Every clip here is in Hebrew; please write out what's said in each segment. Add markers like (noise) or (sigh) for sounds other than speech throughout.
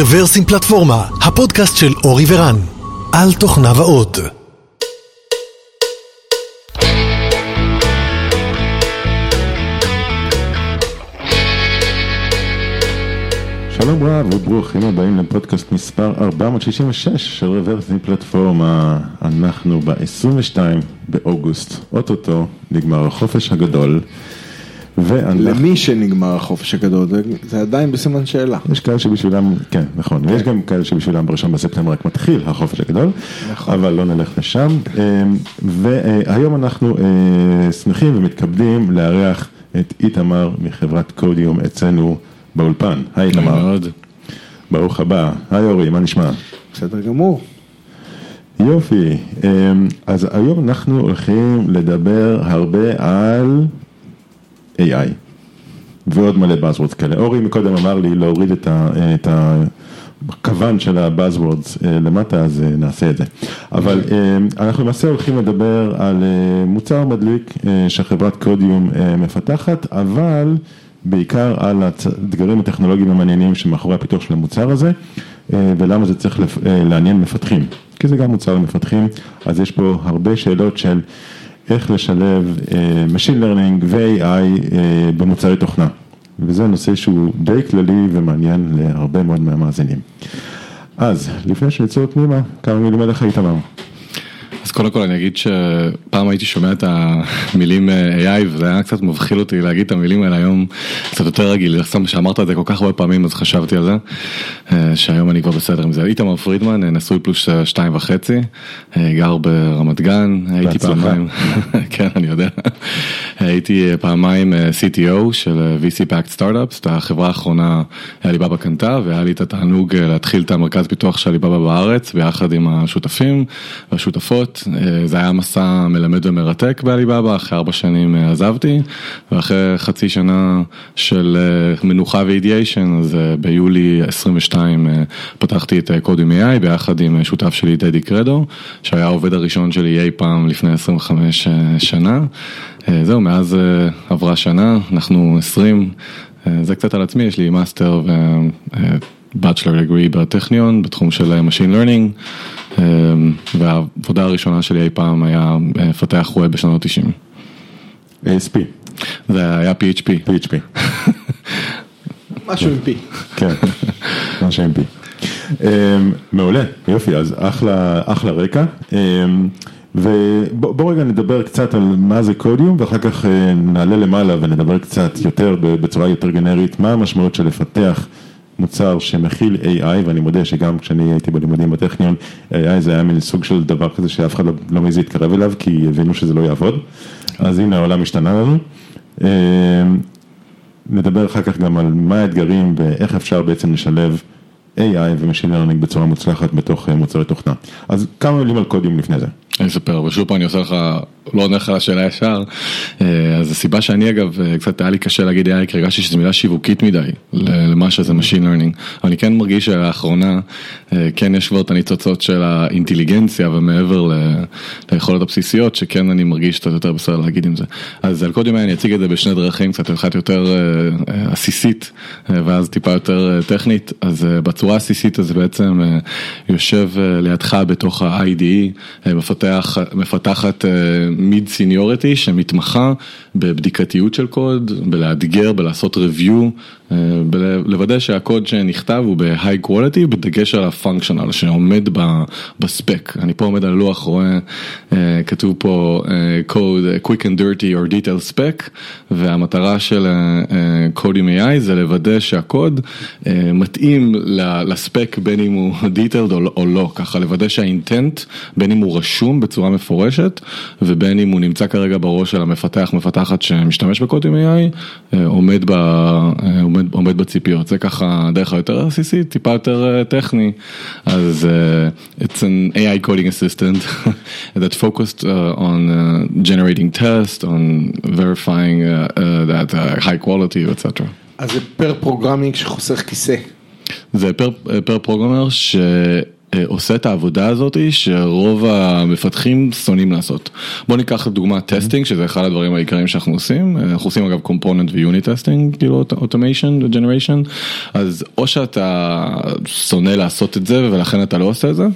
רוורסים פלטפורמה, הפודקאסט של אורי ורן, על תוכניו האות. שלום רב וברוכים הבאים לפודקאסט מספר 466 של רוורסים פלטפורמה. אנחנו ב-22 באוגוסט, אוטוטו נגמר החופש הגדול. ואנחנו... למי שנגמר החופש הגדול, זה- זה עדיין בסימן שאלה. יש כאלה שבשבילם, כן, נכון, ויש גם כאלה שבשבילם בראשון בספטמבר רק מתחיל החופש הגדול, נכון. אבל לא נלך לשם. אמ, והיום אנחנו אה, שמחים ומתכבדים לארח את איתמר מחברת קודיום אצלנו באולפן. היי איתמר. מאוד. ברוך הבא. היי אורי, מה נשמע? בסדר גמור. יופי. אמ, אז היום אנחנו הולכים לדבר הרבה על AI. ועוד מלא Buzzwords כאלה. אורי מקודם אמר לי להוריד את הכוון של ה-Buzzwords אה, למטה, אז אה, נעשה את זה. אבל אה, אנחנו למעשה הולכים לדבר על מוצר מדליק שחברת קודיום מפתחת, אבל בעיקר על האתגרים הטכנולוגיים המעניינים שמאחורי הפיתוח של המוצר הזה, ולמה זה צריך לעניין מפתחים. כי זה גם מוצר למפתחים, אז יש פה הרבה שאלות של איך לשלב אה, Machine Learning ו-AI אה, במוצרי תוכנה. וזה נושא שהוא די כללי ומעניין להרבה מאוד מהמאזינים. אז, לפני שנצא פנימה, כמה מילים עליך איתמר. אז קודם כל אני אגיד שפעם הייתי שומע את המילים אה, AI וזה היה קצת מבחיל אותי להגיד את המילים האלה היום קצת יותר רגיל, סתם שאמרת את זה כל כך הרבה פעמים אז חשבתי על זה, אה, שהיום אני כבר בסדר עם זה. איתמר פרידמן, אה, נשוי פלוס שתיים וחצי, גר ברמת גן, הייתי. פעמיים, (laughs) כן אני יודע, הייתי פעמיים CTO של VC Pact Startups, את החברה האחרונה עליבאבא קנתה והיה לי את התענוג להתחיל את המרכז פיתוח של עליבאבא בארץ ביחד עם השותפים והשותפות, אה, זה היה מסע מלמד ומרתק בעליבאבא, אחרי ארבע שנים אה, עזבתי ואחרי חצי שנה של אה, מנוחה ואידיאשן, אז ביולי 22 אה, פתחתי את Codium AI ביחד עם שותף שלי דדי קרדו, שהיה העובד הראשון שלי אי פעם לפני 25 אה, שנה. זהו, מאז עברה שנה, אנחנו 20, אה, זה קצת על עצמי, יש לי master ו bachelor degree בטכניון בתחום של אה, Machine Learning, אה, והעבודה הראשונה שלי אי פעם היה אה, לפתח web בשנות 90. ASP, זה היה PHP. PHP. משהו עם פי. כן, מה שהם בי. אמ, מעולה, יופי, אז אחלה, אחלה רקע. אמ, ובוא רגע נדבר קצת על מה זה קודיום ואחר כך אה, נעלה למעלה ונדבר קצת יותר ב- בצורה יותר גנרית, מה המשמעות של לפתח מוצר שמכיל AI ואני מודה שגם כשאני הייתי בלימודים בטכניון, AI זה היה מין סוג של דבר כזה שאף אחד לא, לא מעז להתקרב אליו כי הבינו שזה לא יעבוד, אז הנה העולם השתנה לנו. אמ, נדבר אחר כך גם על מה האתגרים ואיך אפשר בעצם לשלב AI ו-Machine Learning בצורה מוצלחת בתוך אה, מוצרי תוכנה. אז כמה מילים על קודים לפני זה. אני אספר, ושוב פעם אני עושה לך, לא עונה לך על השאלה ישר, אה, אז הסיבה שאני אגב, אה, קצת היה לי קשה להגיד AI, כי הרגשתי שזו מילה שיווקית מדי למה שזה Machine Learning, אבל אני כן מרגיש שלאחרונה, אה, כן יש כבר את הניצוצות של האינטליגנציה ומעבר ליכולות הבסיסיות, שכן אני מרגיש קצת יותר בסדר להגיד עם זה. אז על Codium אני אציג את זה בשני דרכים, קצת אחת יותר עסיסית, ואז טיפה יותר טכנית, אז בצורה העסיסית אז בעצם יושב לידך בתוך ה-IDE, מפתח, מפתחת mid seniority שמתמחה בבדיקתיות של קוד, בלאתגר, בלעשות review, אה, בלוודא שהקוד שנכתב הוא ב-high quality, בדגש על ה-functional שעומד בספק. אני פה עומד על הלוח, רואה, אה, כתוב פה אה, code quick and dirty or detail spec, והמטרה של קוד עם AI זה לוודא שהקוד מתאים לספק בין אם הוא (laughs) detailed לא- או לא, ככה לוודא שהאינטנט, בין אם הוא רשום בצורה מפורשת, ובין אם הוא נמצא כרגע בראש של המפתח, מפתחת שמשתמש בקוד עם AI, עומד, ב, עומד, עומד בציפיות. זה ככה הדרך היותר עסיסית, טיפה יותר אה, טכני. אז uh, it's an AI coding assistant that focused uh, on uh, generating tests, on verifying uh, uh, that uh, high quality, etc. אז זה pair programming שחוסך כיסא. זה pair, pair programmer אה, עושה את העבודה הזאת שרוב המפתחים שונאים לעשות. בוא ניקח לדוגמה testing, שזה אחד הדברים העיקריים שאנחנו עושים, אה, אנחנו עושים אגב component ו unit testing, כאילו automation ו generation, אז או שאתה שונא לעשות את זה ולכן אתה לא עושה את זה.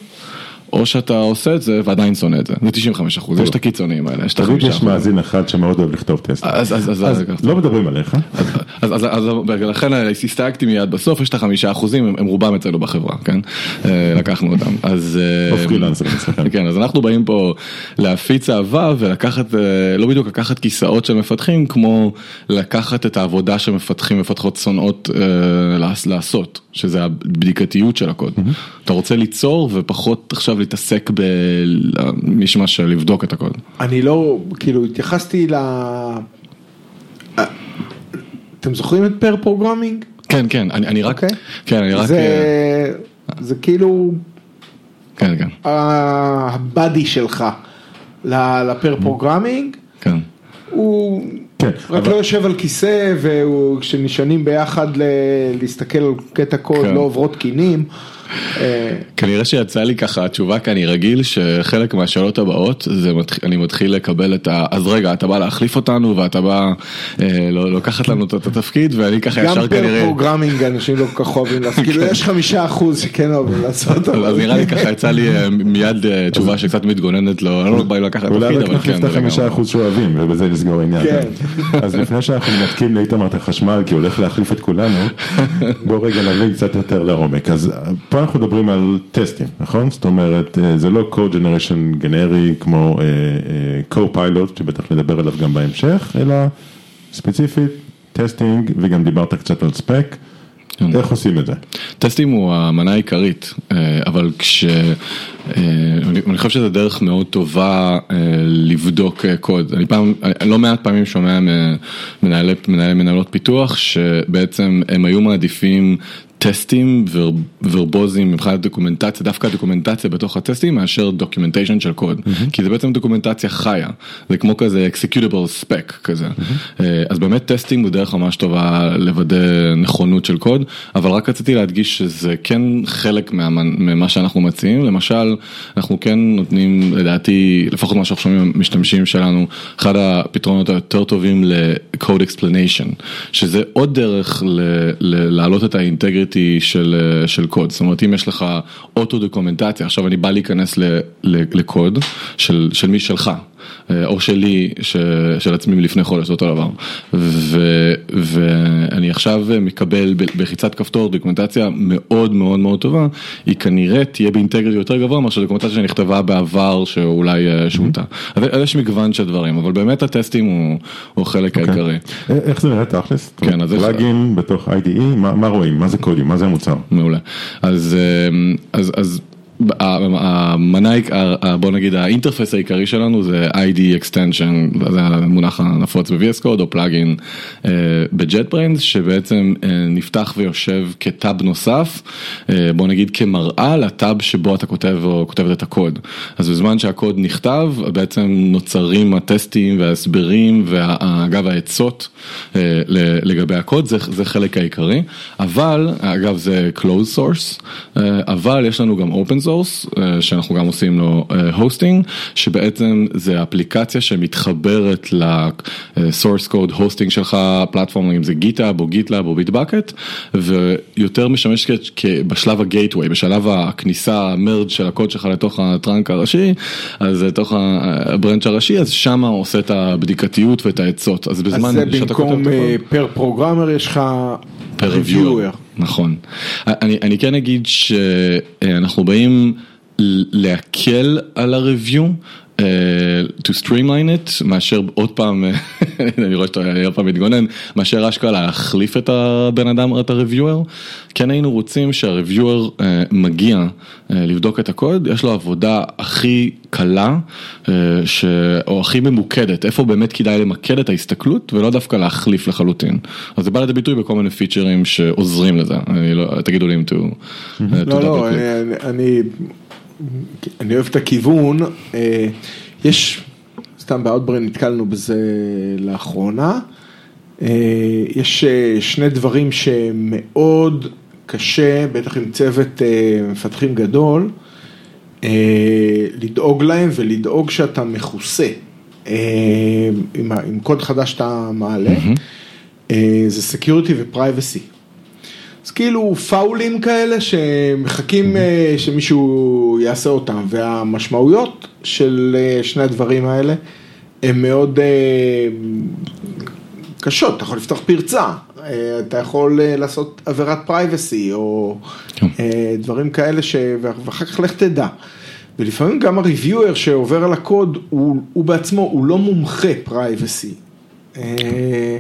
או שאתה עושה את זה ועדיין שונא את זה, זה 95 אחוז, יש את הקיצונים האלה, יש את החמישה יש אחוז. מאזין אחד שמאוד אוהב לכתוב טסט. אז, לא מדברים עליך. אז, לכן הסתייגתי מיד בסוף, יש את החמישה אחוזים, הם, רובם אצלנו בחברה, כן? אה, לקחנו אותם. אז... אה. כן, אז אנחנו באים פה להפיץ אהבה ולקחת, אה, לא בדיוק לקחת כיסאות של מפתחים, כמו לקחת את העבודה שמפתחים מפתחות שונאות לעש- לעשות, שזה הבדיקתיות של הקוד. אתה רוצה ליצור ופחות עכשיו להתעסק במישמש של לבדוק את הקוד. אני לא, כאילו התייחסתי ל... אה, אתם זוכרים את pair programming? כן, כן, אני, אני רק, אוקיי. כן, אני רק, זה, אה, זה כאילו כן, כן, ה- ה buddy שלך ל pair programming, כן. הוא רק אבל- לא יושב על כיסא וכשנשענים ביחד ל- להסתכל על קטע קוד כן. לא עוברות כינים. אה, כנראה שיצא לי ככה התשובה כי אני רגיל שחלק מהשאלות הבאות זה מתח... אני מתחיל לקבל את ה... אז רגע אתה בא להחליף אותנו ואתה בא אה, לא, לקחת לנו את את התפקיד ואני ככה גם ישר כנראה. programming אנשים לא כל כך אוהבים לעשות, כאילו יש חמישה אחוז שכן אוהבים לעשות. אז נראה לי ככה יצא לי אה, מיד אה, תשובה שקצת מתגוננת לו, אני לא בא לי לקחת אולי תפקיד אבל נחליף כן. את זה החמישה לגמרי. אחוז שאוהבים ובזה נסגור עניין. כן. אז לפני שאנחנו מנתקים לאיתמר את החשמל כי הוא הולך להחליף את כולנו, (laughs) בואו רגע נבין קצת יותר לעומק. אז פה אנחנו מדברים על טסטים, נכון? זאת אומרת, אה, זה לא code generation גנרי כמו אה, אה, co-pilot שבטח נדבר עליו גם בהמשך, אלא ספציפית testing וגם דיברת קצת על spec. כן. איך עושים את זה? טסטים הוא המנה העיקרית, אבל כש... אני אני חושב שזו דרך מאוד טובה לבדוק קוד. אני פעם, לא מעט פעמים שומע מנהלי מנהלות פיתוח שבעצם הם היו מעדיפים טסטים ור, ורבוזים מבחינת דוקומנטציה, דווקא דוקומנטציה בתוך הטסטים מאשר documentation של קוד, mm-hmm. כי זה בעצם דוקומנטציה חיה, זה כמו כזה executable spec כזה, mm-hmm. אז באמת testing הוא דרך ממש טובה לוודא נכונות של קוד, אבל רק רציתי להדגיש שזה כן חלק מה, ממה שאנחנו מציעים, למשל אנחנו כן נותנים לדעתי, לפחות מה שאנחנו שומעים משתמשים שלנו, אחד הפתרונות היותר טובים ל-code explanation, שזה עוד דרך ל- ל- להעלות את ה integrity של, של קוד, זאת אומרת אם יש לך אוטו דוקומנטציה, עכשיו אני בא להיכנס ל- ל- לקוד של, של מי שלך. או שלי, ש, של עצמי מלפני חודש, זה אותו דבר. ו, ואני עכשיו מקבל בלחיצת כפתור דוקומנטציה מאוד מאוד מאוד טובה, היא כנראה תהיה באינטגריטי יותר גבוה מאשר דוקומנטציה שנכתבה בעבר שאולי אה, שונתה. אז אז יש מגוון של דברים, אבל באמת הטסטים הוא, הוא החלק העיקרי. אה, איך זה נראה תכלס? כן, אז יש- פלאגין בתוך IDE, מה מה רואים? מה זה קודים? מה זה המוצר? מעולה. אז, אה, אז, אז המנה, בוא נגיד האינטרפס העיקרי שלנו זה ID extension, זה המונח הנפוץ ב-VS Code או פלאגין ב-JetBrains שבעצם אה, נפתח ויושב כטאב נוסף, אה, בוא נגיד כמראה לטאב שבו אתה כותב או כותבת את הקוד. אז בזמן שהקוד נכתב בעצם נוצרים הטסטים וההסברים ואגב העצות אה, לגבי הקוד, זה, זה חלק העיקרי, אבל אגב זה closed source, אה, אבל יש לנו גם open source אה, שאנחנו גם עושים לו hosting, שבעצם זה אפליקציה שמתחברת ל-source code hosting שלך, פלטפורמה אם זה GitHub או GitLab או Bitbucket, ויותר משמש בשלב ה gateway, בשלב הכניסה, ה merge של הקוד שלך לתוך ה trunk הראשי, אז לתוך ה branch הראשי, אז שמה עושה את הבדיקתיות ואת העצות, אז אז בזמן זה שאתה כותב במקום אה. פר פרוגרמר יש לך פר ריוויואר. נכון. אני, אני כן אגיד שאנחנו באים להקל על ה-review. אה, to streamline it, מאשר עוד פעם, (laughs) אני רואה שאתה עוד פעם מתגונן, מאשר אשכרה להחליף את הבן אדם, את ה-reviewer, כן היינו רוצים שה-reviewer אה, מגיע אה, לבדוק את הקוד, יש לו עבודה הכי קלה, אה, ש... או הכי ממוקדת, איפה באמת כדאי למקד את ההסתכלות, ולא דווקא להחליף לחלוטין. אז זה בא לידי ביטוי בכל מיני פיצ'רים שעוזרים לזה, אני לא, תגידו לי אם to לא, לא. אני- אני, אוהב את הכיוון, אה, יש, סתם באוטברן נתקלנו בזה לאחרונה, אה, יש אה, שני דברים שמאוד קשה, בטח עם צוות מפתחים גדול, לדאוג להם ולדאוג שאתה מכוסה עם, קוד חדש שאתה מעלה, אה, זה security ו-privacy. אז כאילו פאולים כאלה שמחכים אה, שמישהו יעשה אותם, והמשמעויות של אה, שני הדברים האלה הן מאוד אה, קשות, אתה יכול לפתוח פרצה, אתה יכול לעשות עבירת privacy או כן. דברים כאלה, ש... ואחר כך לך תדע. ולפעמים גם ה reviewer שעובר על הקוד, הוא, הוא בעצמו, הוא לא מומחה privacy. אה,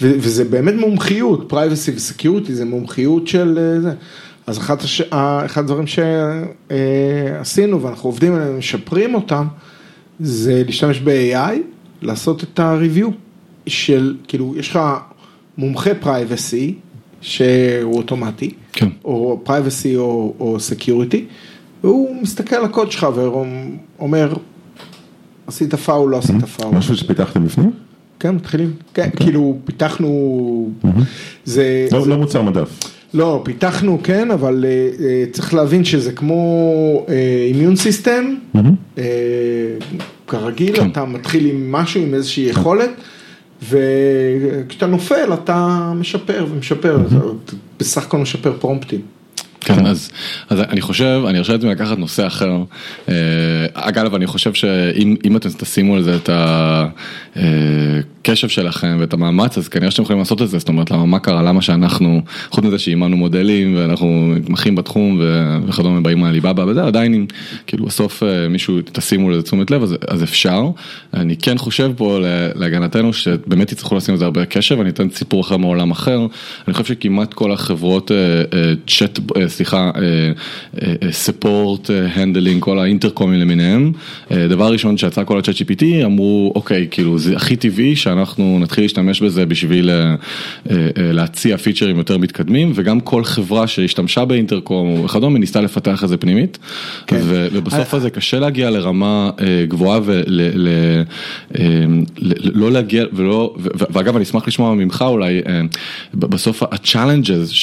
וזה באמת מומחיות, privacy ו security זה מומחיות של אה, זה. אז אחת הש... ה- אחד הדברים שעשינו ואנחנו עובדים עליהם, משפרים אותם, זה להשתמש ב-AI, לעשות את ה-review של, כאילו, יש לך מומחה privacy, שהוא אוטומטי, כן. או privacy או, או security, והוא מסתכל על הקוד שלך ואומר, עשית פאול, לא עשית פאול. משהו שפיתחתם בפנים? כן, מתחילים, כן, כאילו פיתחנו, זה, לא זה- לא מוצר מדף. לא, פיתחנו כן, אבל אה, אה, צריך להבין שזה כמו אימיון סיסטם, כרגיל, כן. אתה מתחיל עם משהו, עם איזושהי יכולת, וכשאתה נופל אתה משפר ומשפר, אתה בסך הכל משפר פרומפטים. כן, אז, אז אני חושב, אני ארשה לעצמי לקחת נושא אחר. אה, אגב, אני חושב שאם אם אתם תשימו על זה את הקשב שלכם ואת המאמץ, אז כנראה שאתם יכולים לעשות את זה, זאת אומרת, למה מה קרה, למה שאנחנו, חוץ מזה שאימנו מודלים ואנחנו מתמחים בתחום וכדומה, באים מאליבאבא וזה, עדיין אם כאילו בסוף אה, מישהו, תשימו לזה תשומת לב, אז, אז אפשר. אני כן חושב פה להגנתנו שבאמת יצטרכו לשים לזה הרבה קשב, אני אתן סיפור אחר מעולם אחר. אני חושב שכמעט כל החברות צ'אט, סליחה, support handling, כל האינטרקומים למיניהם, אה, דבר ראשון שיצא כל ה- ChatGPT, אמרו, אוקיי, כאילו זה הכי טבעי שאנחנו נתחיל להשתמש בזה בשביל אה, אה, אה, להציע פיצ'רים יותר מתקדמים, וגם כל חברה שהשתמשה באינטרקום וכדומה ניסתה לפתח את זה פנימית, כן. ובסוף הזה קשה להגיע לרמה גבוהה ולא להגיע, ולא, ואגב אני אשמח לשמוע ממך אולי, בסוף ה-challenges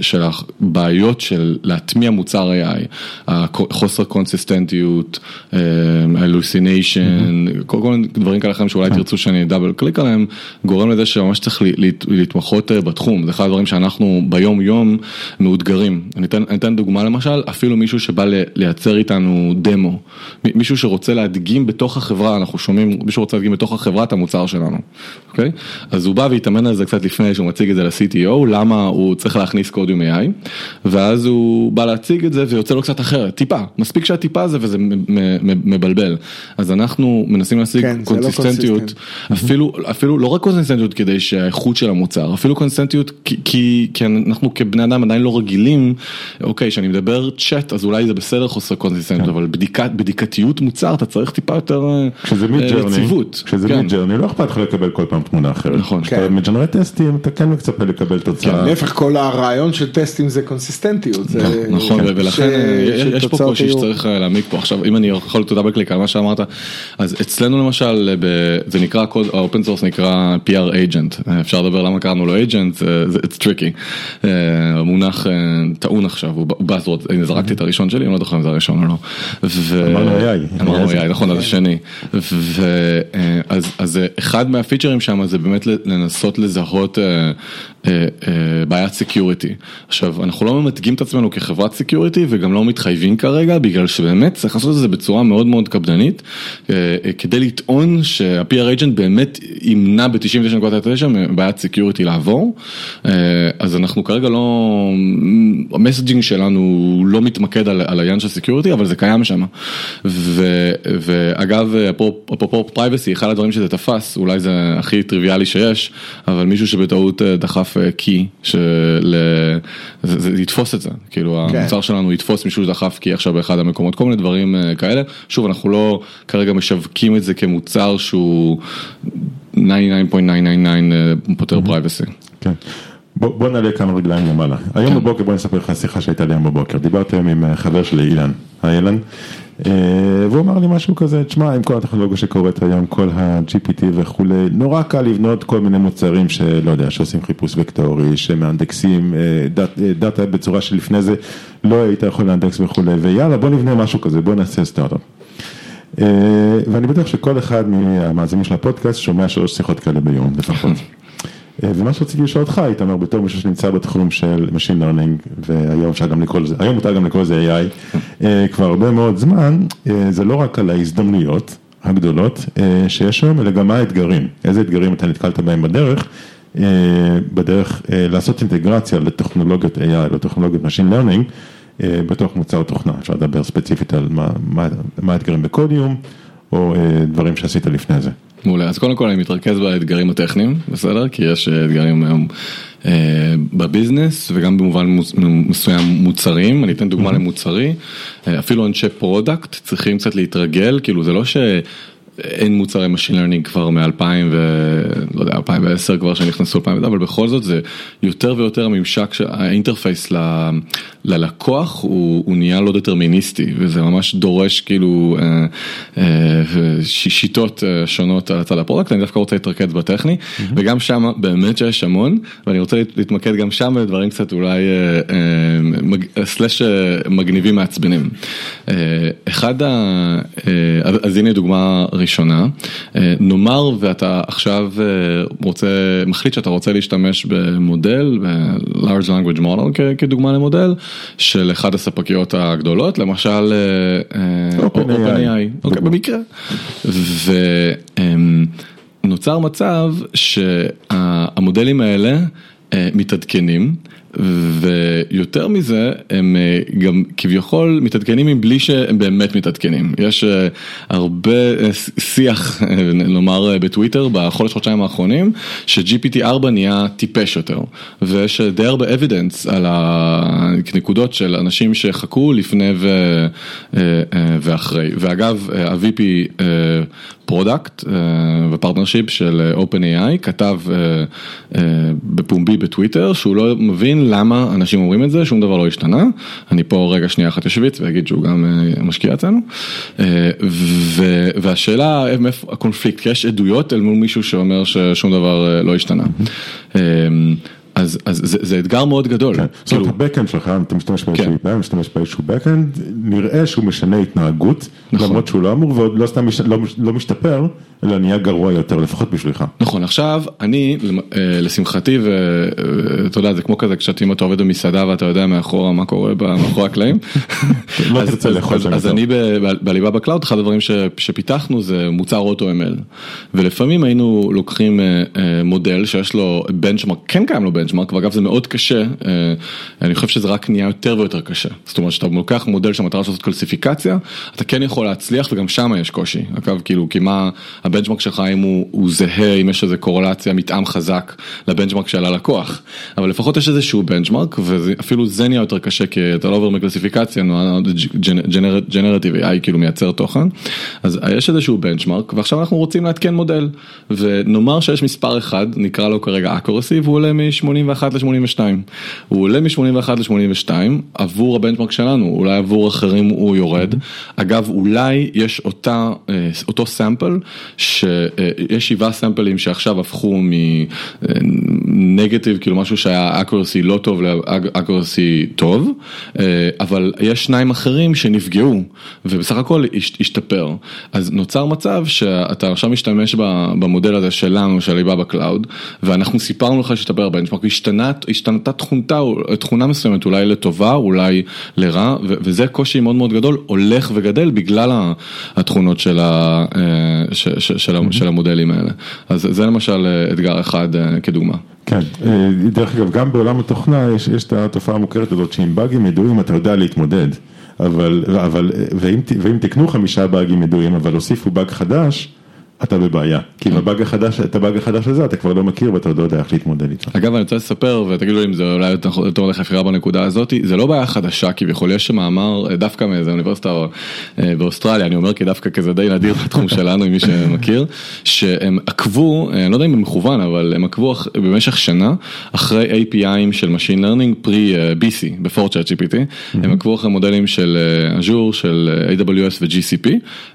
של הבעיות של להטמיע מוצר AI, החוסר קונסיסטנטיות, הלוסיניישן, כל כל מיני דברים כאלה אחרים שאולי תרצו שאני דאבל קליק עליהם, גורם לזה שממש צריך לה- להת- להתמחות אה, בתחום, זה אחד הדברים שאנחנו ביום יום מאותגרים. אני אתן, אני אתן דוגמה למשל, אפילו מישהו שבא לייצר איתנו דמו, מישהו שרוצה להדגים בתוך החברה, אנחנו שומעים, מישהו רוצה להדגים בתוך החברה את המוצר שלנו, אוקיי? אז הוא בא והתאמן על זה קצת לפני שהוא מציג את זה ל-CTO, למה הוא צריך להכניס קוד עם AI, ואז הוא בא להציג את זה ויוצא לו קצת אחרת, טיפה, מספיק שהטיפה זה וזה מבלבל. אז אנחנו מנסים להשיג כן, לא קונסיסטנטיות, consistent. אפילו, אפילו לא רק קונסיסטנטיות כדי שהאיכות של המוצר, אפילו קונסיסטנטיות כי, כי, כי אנחנו כבני אדם עדיין לא רגילים, אוקיי, כשאני מדבר צ'אט אז אולי זה בסדר חוסר קונסיסטנטיות, אבל בדיקת, בדיקתיות מוצר אתה צריך טיפה יותר כשזה Mid אה, Journey, יציבות. כשזה כן. Mid Journey, לא אכפת לך לקבל כל פעם תמונה אחרת. נכון. כשאתה כן. מג'נרט טסטים, אתה כן מצפה לקבל תוצאה. להפך, כל הרעיון של טסטים זה קונסיסטנטיות. זה- נכון, ו- ולכן ש- אה, יש פה קושי שצריך אה, להעמיק פה. עכשיו, אם אני יכול double click על מה שאמרת, אז אצלנו למשל, ב- זה נקרא, קוד- ה open source נקרא PR agent, אה, אפשר לדבר למה קראנו לו agent, זה- it's tricky. אה, המונח אה, טעון עכשיו, הוא buzzword, הנה זרקתי את הראשון שלי, אני לא זוכר אם זה הראשון או לא. אמרנו AI. אמרנו AI. נכון, אז השני. אה, אז- אה, אחד מהפיצ'רים שם זה באמת לנסות לזהות אה, אה, אה, בעיית security. עכשיו, אנחנו לא ממתגים את עצמנו כחברת security וגם לא מתחייבים כרגע, בגלל שבאמת צריך לעשות את זה בצורה מאוד מאוד קפדנית, אה, אה, כדי לטעון שה-PR agent באמת ימנע ב-99.9 מבעיית security לעבור. אה, אז אנחנו כרגע לא, ה messaging שלנו לא מתמקד על, על העניין של security, אבל זה קיים שם. ו, ואגב, אפרופו privacy, אחד הדברים שזה תפס, אולי זה הכי טריוויאלי שיש, אבל מישהו שבטעות אה, דחף key, של... זה, זה יתפוס את זה, כאילו כן. המוצר שלנו יתפוס מישהו שדחף key עכשיו באחד המקומות, כל מיני דברים אה, כאלה. שוב, אנחנו לא כרגע משווקים את זה כמוצר שהוא 99.999 אה, פותר privacy. כן. בוא, בוא נעלה כמה רגליים למעלה. היום כן. בבוקר, בוא נספר לך שיחה שהייתה לי היום בבוקר. דיברתי היום עם אה, חבר שלי, אילן. היי אילן. אה, והוא אמר לי משהו כזה, תשמע, עם כל הטכנולוגיה שקורית היום, כל ה-GPT וכולי, נורא קל לבנות כל מיני מוצרים שלא יודע, שעושים חיפוש וקטורי, שמאנדקסים דאט, דאטה בצורה שלפני זה לא היית יכול לאנדקס וכולי, ויאללה בוא נבנה משהו כזה, בוא נעשה סטארט-אפ. אה, ואני בטוח שכל אחד מהמאזינים של הפודקאסט שומע שלוש שיחות כאלה ביום לפחות. (laughs) אה, ומה שרציתי לשאול אותך, איתמר, בתור מישהו שנמצא בתחום של Machine Learning, והיום אפשר גם לקרוא לזה, היום מותר גם לקרוא לזה AI, אה, כבר הרבה מאוד זמן, זה לא רק על ההזדמנויות הגדולות שיש היום, אלא גם מה האתגרים, איזה אתגרים אתה נתקלת בהם בדרך, בדרך לעשות אינטגרציה לטכנולוגיות AI, לטכנולוגיות Machine Learning, בתוך מוצר תוכנה, אפשר לדבר ספציפית על מה, האתגרים בקודיום, או דברים שעשית לפני זה. מעולה, אז קודם כל אני מתרכז באתגרים הטכניים, בסדר? כי יש אתגרים היום אה, בביזנס וגם במובן מסוים מוצרים, אני אתן דוגמה למוצרי, אה, אפילו אנשי product צריכים קצת להתרגל, כאילו זה לא ש... אין מוצרי Machine Learning כבר מ-2000 ו... לא יודע, 2010 כבר שנכנסו 2000, אבל בכל זאת זה יותר ויותר הממשק, ה interface ל... ללקוח הוא, הוא נהיה לא דטרמיניסטי וזה ממש דורש כאילו אה, אה, שיטות אה, שונות על הצד product, אני דווקא רוצה להתרכז בטכני mm-hmm. וגם שם באמת שיש המון ואני רוצה להתמקד גם שם בדברים קצת אולי אה, אה, מג... סלאש אה, מגניבים מעצבנים. אה, אחד ה... אה, אז הנה דוגמה ראשונה, אה, נאמר ואתה עכשיו אה, רוצה, מחליט שאתה רוצה להשתמש במודל, ב-large language model כדוגמה למודל, של אחד הספקיות הגדולות, למשל אה, OpenAI, אוקיי, במקרה, ונוצר מצב שהמודלים האלה מתעדכנים. ויותר מזה, הם אה, גם כביכול מתעדכנים מבלי שהם באמת מתעדכנים. יש אה, הרבה אה, שיח, נאמר בטוויטר, בחודש חודשיים האחרונים, ש-GPT 4 נהיה טיפש יותר. ויש די הרבה evidence על הנקודות של אנשים שחכו לפני ו... ואחרי. ואגב, ה-VP product ו partnership של OpenAI כתב בפומבי בטוויטר שהוא לא מבין למה אנשים אומרים את זה, שום דבר לא השתנה, אני פה רגע שנייה אחת אשוויץ ואגיד שהוא גם אה, משקיע אצלנו, אה, והשאלה איפה הקונפליקט, כי יש עדויות אל מול מישהו שאומר ששום דבר אה, לא השתנה. אז, אז זה, זה אתגר מאוד גדול. כן. זאת אומרת, כאילו- הבקאנד שלך, אתה משתמש באיזשהו כן. בעיה, משתמש באיזשהו בקאנד, נראה שהוא משנה התנהגות, נכון. למרות שהוא לא אמור, ועוד לא סתם מש, לא, לא משתפר, אלא נהיה גרוע יותר, לפחות בשבילך. נכון, עכשיו, אני, אה, לשמחתי, ואתה יודע, זה כמו כזה, כשאם אתה עובד במסעדה ואתה יודע מאחורה מה קורה מאחורי הקלעים. (laughs) תרצה לאכול שם אז אני באליבאבא Cloud, אחד הדברים שפיתחנו זה מוצר AutoML. ולפעמים היינו לוקחים אה, אה, מודל שיש לו benchmark, כן קיים לו benchmark. benchmark, ואגב זה מאוד קשה, אה, אני חושב שזה רק נהיה יותר ויותר קשה. זאת אומרת שאתה לוקח מודל שהמטרה שלו לעשות קלסיפיקציה, אתה כן יכול להצליח וגם שם יש קושי. אגב, כאילו, כי מה ה benchmark שלך, אם הוא, הוא זהה, אם יש איזה קורלציה, מתאם חזק ל benchmark של הלקוח. אבל לפחות יש איזשהו benchmark, ואפילו זה נהיה יותר קשה, כי אתה לא עובר מקלסיפיקציה, ג'נרטיב AI כאילו מייצר תוכן. אז יש איזשהו בנצ'מארק, ועכשיו אנחנו רוצים לעדכן מודל. ונאמר שיש מספר אחד, נקרא לו כרגע accuracy, והוא עולה מ-80 מ-81 ל-82. הוא עולה מ-81 ל-82 עבור הבנצ'מרק שלנו, אולי עבור אחרים הוא יורד. אגב, אולי יש אותה, אה, אותו סאמפל, שיש שבעה סאמפלים שעכשיו הפכו מנגטיב, כאילו משהו שהיה אקורסי לא טוב לאקורסי טוב, אה, אבל יש שניים אחרים שנפגעו, ובסך הכל השתפר. אז נוצר מצב שאתה עכשיו משתמש במודל הזה שלנו, של ליבה בקלאוד, ואנחנו סיפרנו לך שהשתפר ה benchmark. השתנתה תכונתה, תכונה מסוימת, אולי לטובה, אולי לרע, וזה קושי מאוד מאוד גדול, הולך וגדל בגלל התכונות של, ה, אה, ש, ש, של, mm-hmm. של המודלים האלה. אז זה למשל אה, אתגר אחד אה, כדוגמה. כן, דרך אגב, גם בעולם התוכנה יש, יש את התופעה המוכרת הזאת שעם באגים ידועים אתה יודע להתמודד, אבל, אבל ואם, ואם תקנו חמישה באגים ידועים אבל הוסיפו באג חדש, אתה בבעיה, כי עם הבאג החדש, את הבאג החדש הזה אתה כבר לא מכיר ואתה עוד לא יודע איך להתמודד איתו. אגב אני רוצה לספר ותגידו לי אם זה אולי יותר יותר חפירה בנקודה הזאת זה לא בעיה חדשה כביכול יש מאמר אה, דווקא מאיזה אוניברסיטה אה, באוסטרליה אני אומר כי דווקא כזה די נדיר (laughs) בתחום שלנו עם מי שמכיר שהם עקבו אני לא יודע אם הם מכוון אבל הם עקבו במשך שנה אחרי APIים של Machine Learning פרי אה, BC ב-4chat GPT הם עקבו אחרי מודלים של אה, Azure של אה, AWS ו-GCP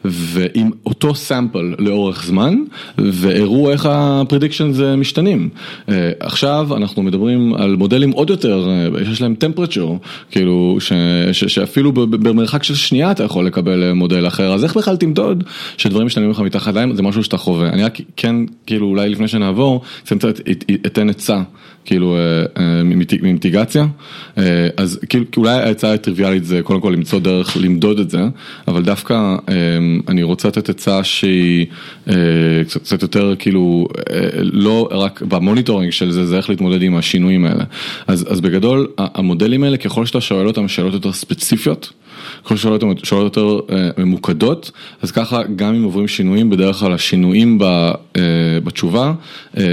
ועם אותו סאמפל לאורך זמן והראו איך הפרדיקשן זה משתנים. אה, עכשיו אנחנו מדברים על מודלים עוד יותר, אה, שיש להם טמפרצ'ר, כאילו ש, ש, שאפילו במרחק של שנייה אתה יכול לקבל אה, מודל אחר, אז איך בכלל תמדוד שדברים משתנים לך מתחת להם, זה משהו שאתה חווה. אני רק כן, כאילו אולי לפני שנעבור, אתן קצת- את- אתן עצה. כאילו אה, אה, ממיט- ממיטיגציה, אה, אז כאילו אולי העצה הטריוויאלית זה קודם כל למצוא דרך למדוד את זה, אבל דווקא אני רוצה לתת עצה שהיא קצת יותר כאילו לא רק ב monitoring של זה, זה איך להתמודד עם השינויים האלה. אז אז בגדול המודלים האלה ככל שאתה שואל אותם שאלות יותר ספציפיות. ככל שאלות אותם שאלות יותר אה, ממוקדות, אז ככה גם אם עוברים שינויים, בדרך כלל השינויים אה, בתשובה, אה,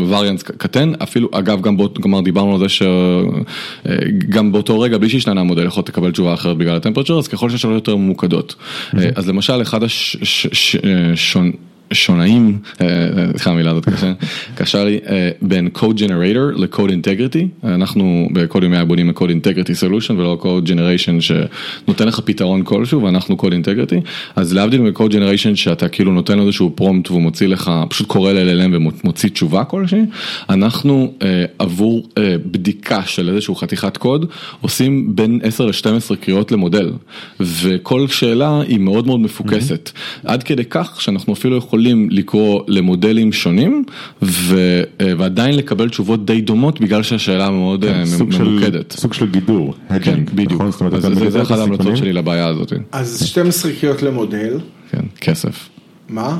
וריאנס קטן, אפילו אגב גם באות, כלומר דיברנו על זה שגם באותו רגע בלי שהשתנה המודל יכול תקבל תשובה אחרת בגלל הטמפרצ'ר, אז ככל שהשאלות יותר ממוקדות. אז למשל אחד השון... שונאים, אה, סליחה המילה הזאת קשה, קשה לי, אה, בין code generator ל-code integrity, אנחנו בקוד ימי בונים ל-code integrity solution ולא code generation שנותן לך פתרון כלשהו ואנחנו code integrity, אז להבדיל מ-code generation שאתה כאילו נותן לו איזשהו prompt והוא מוציא לך, פשוט קורא ל-LLM ומוציא תשובה כלשהי, אנחנו אה, עבור אה, בדיקה של איזשהו חתיכת קוד עושים בין 10 ל-12 קריאות למודל, וכל שאלה היא מאוד מאוד מפוקסת, עד כדי כך שאנחנו אפילו יכולים לקרוא למודלים שונים ו, אה, ועדיין לקבל תשובות די דומות בגלל שהשאלה מאוד אה, סוג של- ממוקדת. סוג של גידור, כן, בדיוק, נכון? זאת אומרת, אז אתה זה- זה את אחת ההמלצות. שלי לבעיה הזאת, אז 12 קריאות למודל, כן, כסף. מה?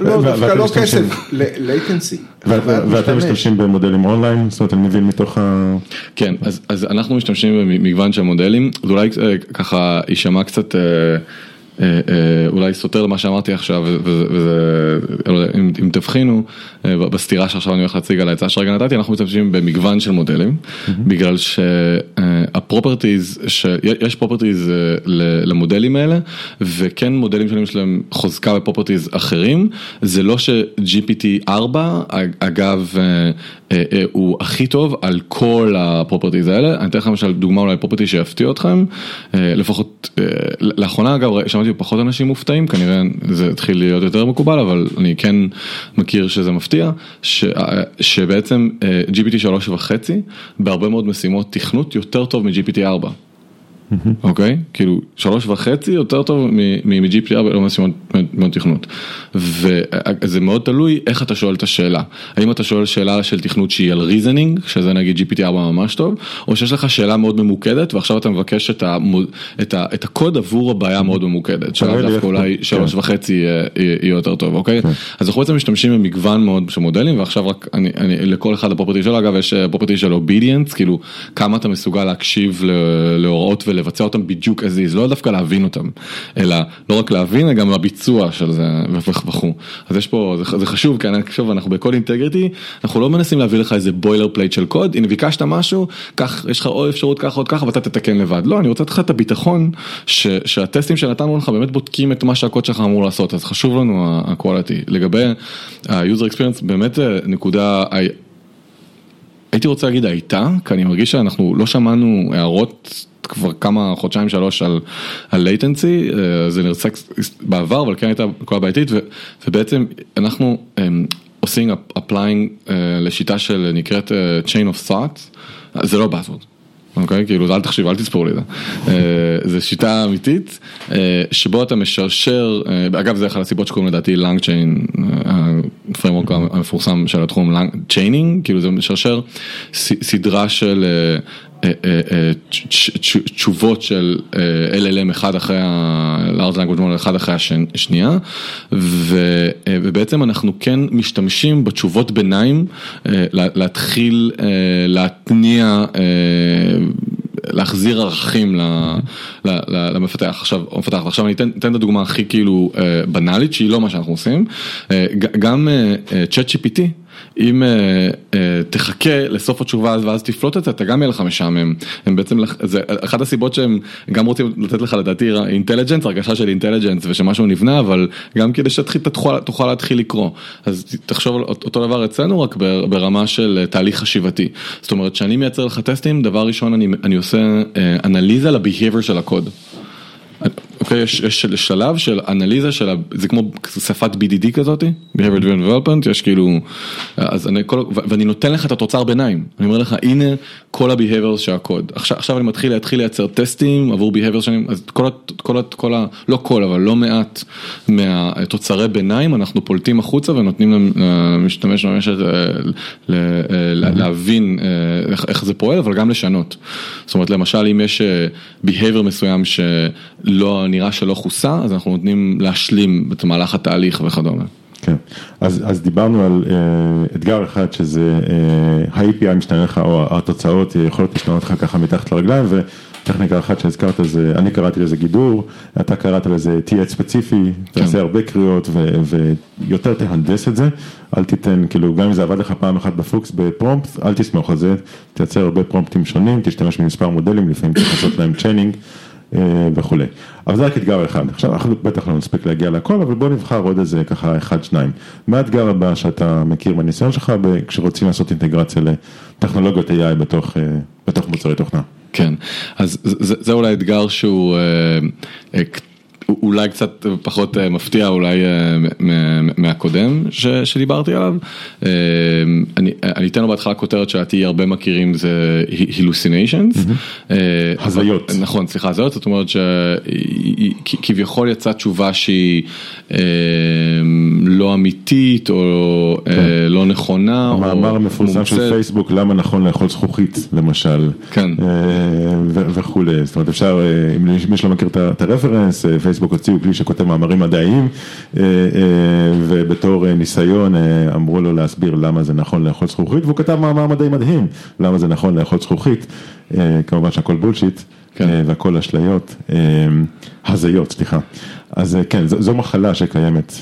לא, דווקא לא כסף, latency. ואת- ואתם משתמשים במודלים אונליין, זאת אומרת, אני מבין מתוך ה... כן, אז, אנחנו משתמשים במגוון של מודלים, זה אולי אה, ככה יישמע קצת אולי סותר למה שאמרתי עכשיו, וזה, וזה לא אם, אם תבחינו אה, בסתירה שעכשיו אני הולך להציג על העצה שרגע נתתי, אנחנו משתמשים במגוון של מודלים, בגלל שה properties, יש properties למודלים האלה, וכן מודלים שונים שלהם חוזקה ב properties אחרים, זה לא ש-GPT 4, אגב, אה, אה, אה, הוא הכי טוב על כל ה properties האלה, אני אתן לכם למשל דוגמה אולי property שיפתיע אתכם, אה, לפחות אה, לאחרונה אגב שמעתי פחות אנשים מופתעים, כנראה זה התחיל להיות יותר מקובל, אבל אני כן מכיר שזה מפתיע, ש, אה, שבעצם אה, GPT 3.5 בהרבה מאוד משימות תכנות יותר טוב מ-GPT 4. אוקיי? כאילו שלוש וחצי יותר טוב מ-GPT 4 לא משימות מאוד תכנות. וזה מאוד תלוי איך אתה שואל את השאלה. האם אתה שואל שאלה של תכנות שהיא על reasoning, שזה נגיד GPT 4 ממש טוב, או שיש לך שאלה מאוד ממוקדת ועכשיו אתה מבקש את, המוד, את, ה, את הקוד עבור הבעיה מאוד ממוקדת. שאלה דווקא אולי שלוש וחצי יהיה יותר טוב, אוקיי? אז אנחנו בעצם משתמשים במגוון מאוד של מודלים ועכשיו רק אני, אני, לכל אחד ה property שלו, אגב יש property של obedience, כאילו כמה אתה מסוגל להקשיב להוראות ולבצע אותם בדיוק as is, לא דווקא להבין אותם, אלא לא רק להבין, גם הביצוע של זה וכו'. אז יש פה, זה, זה חשוב, כי אני חושב, אנחנו ב code integrity, אנחנו לא מנסים להביא לך איזה boilerplate של קוד, אם ביקשת משהו, כך, יש לך עוד אפשרות ככה עוד ככה ואתה תתקן לבד. לא, אני רוצה לתת לך את הביטחון ש, שהטסטים שנתנו לך באמת בודקים את מה שהקוד שלך אמור לעשות, אז חשוב לנו ה-quality. לגבי ה-user experience, באמת נקודה, הייתי רוצה להגיד הייתה, כי אני מרגיש שאנחנו לא שמענו הערות כבר כמה חודשיים שלוש על, על latency, זה נרצק בעבר, אבל כן הייתה נקודה בעייתית, ובעצם אנחנו um, עושים applying uh, לשיטה של נקראת uh, chain of thoughts, זה לא buzzword. אוקיי? כאילו, אל תחשיב, אל תספור לי את זה. זו שיטה אמיתית, שבו אתה משרשר, אגב, זה אחד הסיבות שקוראים לדעתי LangChain, ה framework המפורסם של התחום chaining, כאילו זה משרשר סדרה של תשובות של LLM אחד אחרי ה-large language model אחד אחרי השנייה, ובעצם אנחנו כן משתמשים בתשובות ביניים להתחיל להתניע להחזיר ערכים למפתח. עכשיו, המפתח. עכשיו אני אתן, את הדוגמה הכי כאילו בנאלית, שהיא לא מה שאנחנו עושים. גם צ'אט GPT. אם uh, uh, תחכה לסוף התשובה ואז תפלוט את זה, אתה גם יהיה לך משעמם. הם בעצם, זה אחת הסיבות שהם גם רוצים לתת לך לדעתי אינטליג'נס, הרגשה של אינטליג'נס ושמשהו נבנה, אבל גם כדי שתוכל להתחיל לקרוא. אז תחשוב אותו דבר אצלנו, רק ברמה של תהליך חשיבתי. זאת אומרת, כשאני מייצר לך טסטים, דבר ראשון אני, אני עושה אנליזה לביהיבר של הקוד. אוקיי, יש, שלב של אנליזה של, זה כמו שפת BDD כזאתי, Behavior Driven Development, יש כאילו, אז אני, כל, ואני נותן לך את התוצר ביניים, אני אומר לך, הנה כל ה-Behaviors של הקוד, עכשיו, עכשיו אני מתחיל להתחיל לייצר טסטים עבור Behaviors שונים, אז כל, כל, כל, לא כל, אבל לא מעט מהתוצרי ביניים, אנחנו פולטים החוצה ונותנים למשתמש במשק להבין איך, איך זה פועל, אבל גם לשנות. זאת אומרת, למשל, אם יש Behavior מסוים שלא... נראה שלא כוסה, אז אנחנו נותנים להשלים את מהלך התהליך וכדומה. כן, אז, אז דיברנו על uh, אתגר אחד שזה uh, ה-API משתנה לך, או התוצאות יכולות להשתנות לך ככה מתחת לרגליים, וטכניקה אחת שהזכרת זה, אני קראתי לזה גידור, אתה קראת לזה תהיה ספציפי, כן. תעשה הרבה קריאות ו, ויותר תהנדס את זה, אל תיתן, כאילו גם אם זה עבד לך פעם אחת בפוקס ב prompt, אל תסמוך על זה, תייצר הרבה פרומפטים שונים, תשתמש במספר מודלים, לפעמים צריך לעשות להם chaining. אה, וכולי. אבל זה רק אתגר אחד. עכשיו אנחנו בטח לא נספיק להגיע לכל, אבל בוא נבחר עוד איזה ככה אחד, שניים. מה האתגר הבא שאתה מכיר בניסיון שלך כשרוצים לעשות אינטגרציה לטכנולוגיות AI בתוך, אה, בתוך מוצרי תוכנה? כן, אז זה, זה אולי אתגר שהוא אה, אולי קצת פחות אה, מפתיע אולי אה, מהקודם שדיברתי עליו. אה, אני אני אתן לו בהתחלה כותרת שלדעתי הרבה מכירים זה הילוסיניישנס. הזיות. נכון, סליחה, הזיות, זאת אומרת שכביכול יצאה תשובה שהיא לא אמיתית או כן. לא נכונה. המאמר המפורסם של פייסבוק, למה נכון לאכול זכוכית למשל. כן. וכולי, זאת אומרת אפשר, אם מי שלא מכיר את הרפרנס, פייסבוק הוציאו כלי שכותב מאמרים מדעיים, אה, אה, ובתור ניסיון אה, אמרו לו להסביר למה זה נכון לאכול זכוכית, והוא כתב מאמר מדעי מדהים, למה זה נכון לאכול זכוכית, כמובן שהכל בולשיט. כן. והכל אשליות, הזיות, סליחה. אז כן, זו, זו מחלה שקיימת.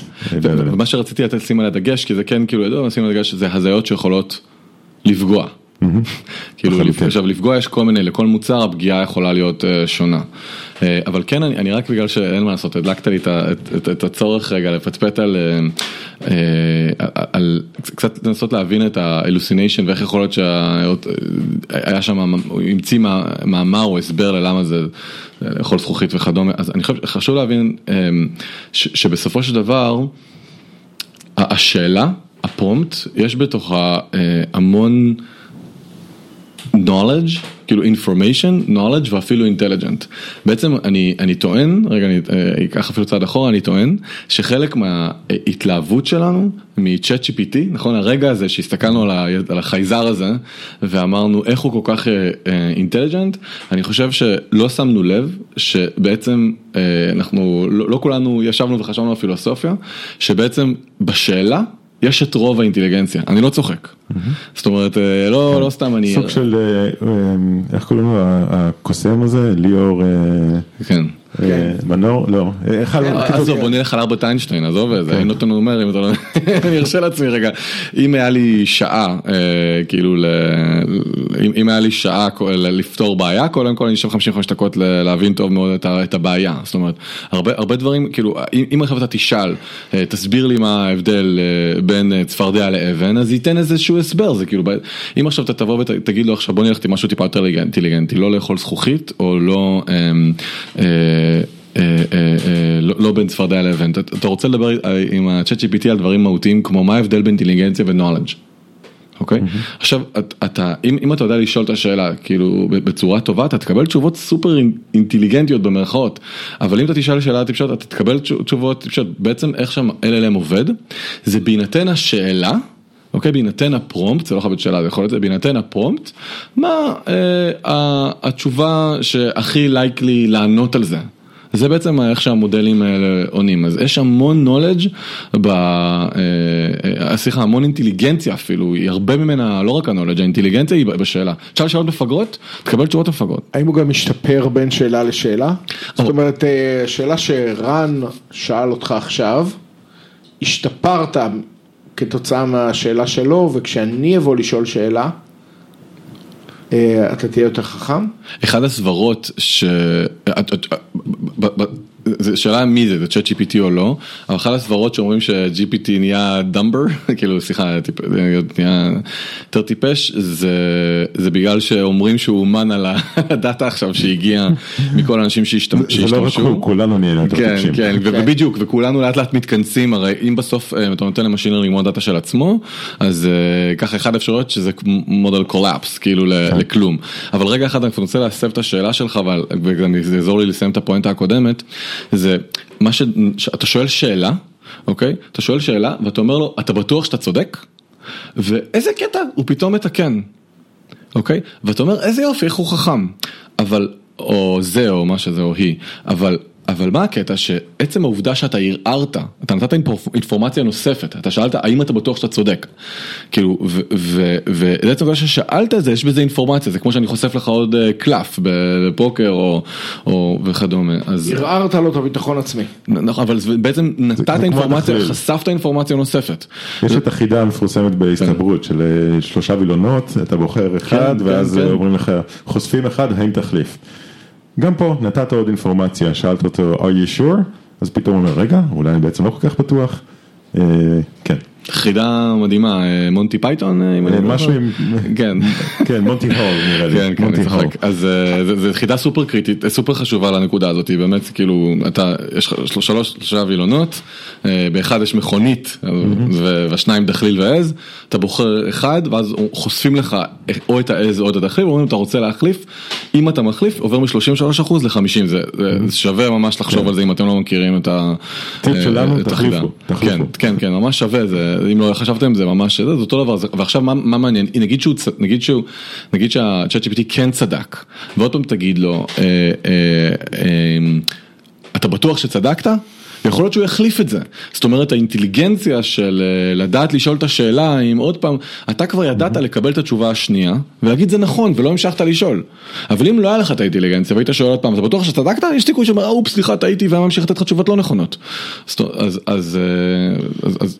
ומה שרציתי לתת לשים על הדגש, כי זה כן כאילו ידוע, לשים על הדגש שזה הזיות שיכולות לפגוע. (laughs) כאילו עכשיו לפגוע יש כל מיני, לכל מוצר הפגיעה יכולה להיות שונה. אה, אבל כן, אני, אני רק בגלל שאין מה לעשות, הדלקת לי את, את, את הצורך רגע לפצפט על, אה, אה, על, קצת לנסות להבין את ה-hallucination ואיך יכול להיות שהיה שם, הוא המציא מאמר או הסבר ללמה זה לאכול זכוכית וכדומה, אז אני חושב, חשוב להבין ש, שבסופו של דבר, השאלה, הפרומפט, יש בתוכה המון knowledge. כאילו information, knowledge ואפילו intelligent. בעצם אני, אני טוען, רגע אני אה, אקח אפילו צעד אחורה, אני טוען שחלק מההתלהבות שלנו מ-chat GPT, נכון הרגע הזה שהסתכלנו על, ה, על החייזר הזה ואמרנו איך הוא כל כך אינטליג'נט, אה, uh, אני חושב שלא שמנו לב שבעצם uh, אנחנו לא, לא כולנו ישבנו וחשבנו על פילוסופיה, שבעצם בשאלה יש את רוב האינטליגנציה, אני לא צוחק. זאת אומרת, אה, לא, כן. לא סתם אני... סוג של, אה, אה, איך קוראים לו, הקוסם הזה, ליאור... כן. כן. מנור? לא. עזוב, בוא נלך על אלברט איינשטיין, עזוב את זה, כן. נותן אומר, אם אתה לא... (laughs) אני ארשה לעצמי רגע, אם היה לי שעה, כאילו, אם היה לי שעה לפתור בעיה, קודם כל אני אשב 55 דקות להבין טוב מאוד את הבעיה. זאת אומרת, הרבה דברים, כאילו, אם עכשיו אתה תשאל, תסביר לי מה ההבדל בין צפרדע לאבן, אז ייתן איזשהו הסבר, זה כאילו, אם עכשיו אתה תבוא ותגיד לו עכשיו בוא נלך עם משהו טיפה יותר אינטליגנטי, לא לאכול זכוכית, או לא... אה, אה, אה, לא, לא בין צפרדע לאבן, אתה רוצה לדבר עם ה-chat GPT על דברים מהותיים כמו מה ההבדל בין אינטליגנציה ו-knowledge. אוקיי? עכשיו, אתה, אם, אתה יודע לשאול את השאלה, כאילו, בצורה טובה, אתה תקבל תשובות סופר אינטליגנטיות במרכאות, אבל אם אתה תשאל שאלה טיפשות, אתה תקבל תשובות טיפשות. בעצם איך שם LLM עובד, זה בהינתן השאלה, אוקיי, בהינתן הפרומפט, זה לא חייב להיות שאלה, זה יכול להיות בהינתן הפרומפט, מה אה, התשובה שהכי לייקלי לענות על זה. זה בעצם איך שהמודלים האלה עונים, אז יש המון knowledge, ב, אה, סליחה, המון אינטליגנציה אפילו, היא הרבה ממנה, לא רק הנולג', האינטליגנציה היא בשאלה. תשאל שאלות מפגרות, תקבל תשובות מפגרות. האם הוא גם משתפר בין שאלה לשאלה? זאת אומרת, אה, שאלה שרן שאל אותך עכשיו, השתפרת כתוצאה מהשאלה שלו, וכשאני אבוא לשאול שאלה, אה, אתה תהיה יותר חכם? אחד הסברות ש... זה שאלה מי זה, זה ChatGPT או לא, אבל אחת הסברות שאומרים ש-GPT נהיה dumber, (laughs) כאילו סליחה, נהיה יותר טיפש, זה, זה בגלל שאומרים שהוא אומן על (laughs) הדאטה עכשיו שהגיע (laughs) מכל האנשים שהשתמשו. זה לא רק הוא, כולנו נהיינו יותר כן, טיפשים. כן, ו- ובדיוק, וכולנו לאט לאט מתכנסים, הרי אם בסוף אה, אתה נותן ל machine learning דאטה של עצמו, אז אה, ככה אחד האפשרויות שזה model collapse, כאילו ל- לכלום. אבל רגע אחד אני רוצה להסב את השאלה שלך, אבל- וגם זה יעזור לי לסיים את הפואנטה הקודמת, זה מה ש... אתה שואל שאלה, אוקיי? אתה שואל שאלה ואתה אומר לו, אתה בטוח שאתה צודק? ואיזה קטע, הוא פתאום מתקן. אוקיי? ואתה אומר איזה יופי, איך הוא חכם. אבל, או זה או מה שזה או היא, אבל, אבל מה הקטע שעצם העובדה שאתה ערערת, אתה נתת אינפור- אינפורמציה נוספת, אתה שאלת האם אתה בטוח שאתה צודק. כאילו, ו- ו- ועצם העובדה ששאלת את זה, יש בזה אינפורמציה, זה כמו שאני חושף לך עוד אה, קלף בפוקר או, או וכדומה. אז, ערערת לו את הביטחון עצמי. נכון, אבל זה בעצם נתת אינפורמציה, הדחליל. חשפת אינפורמציה נוספת. יש את החידה המפורסמת בהסתברות של אה, שלושה וילונות, אתה בוחר אחד כן, ואז כן. אומרים לך, חושפים אחד, האם תחליף. גם פה נתת עוד אינפורמציה, שאלת אותו, are you sure? אז פתאום הוא אומר, רגע, אולי אני בעצם לא כל כך בטוח. כן, חידה מדהימה, אה, מונטי פייתון, אה, אה, לא משהו? עם, כן. (laughs) כן, מונטי הול נראה לי, כן, כן, מונטי הול. צוחק. אז זה חידה סופר קריטית, סופר חשובה לנקודה הזאת, באמת כאילו, אתה, יש שלוש- שלוש שלושה וילונות, באחד יש מכונית, והשניים דחליל ועז, אתה בוחר אחד, ואז חושפים לך או את העז או את הדחליל, ואומרים אתה רוצה להחליף, אם אתה מחליף, עובר מ-33% ל-50, זה שווה ממש לחשוב על זה אם אתם לא מכירים את ה... טיפ שלנו, החידה. תחליפו. כן, כן, כן, ממש שווה, זה, אם לא חשבתם זה ממש, זה, זה אותו דבר, זה, ועכשיו מה, מה מעניין, נגיד שהוא, נגיד שהוא, נגיד שהצ'אט GPT כן צדק, ועוד פעם תגיד לו, אה, אה, אה, אתה בטוח שצדקת? יכול להיות שהוא יחליף את זה, זאת אומרת האינטליגנציה של אה, לדעת לשאול את השאלה אם עוד פעם, אתה כבר ידעת לקבל את התשובה השנייה ולהגיד זה נכון ולא המשכת לשאול, אבל אם לא היה לך את האינטליגנציה והיית שואל עוד פעם, אתה בטוח שצדקת? יש סיכוי שאומר, אופס סליחה טעיתי והיה ממשיך לתת לך תשובות לא נכונות. אז, אז,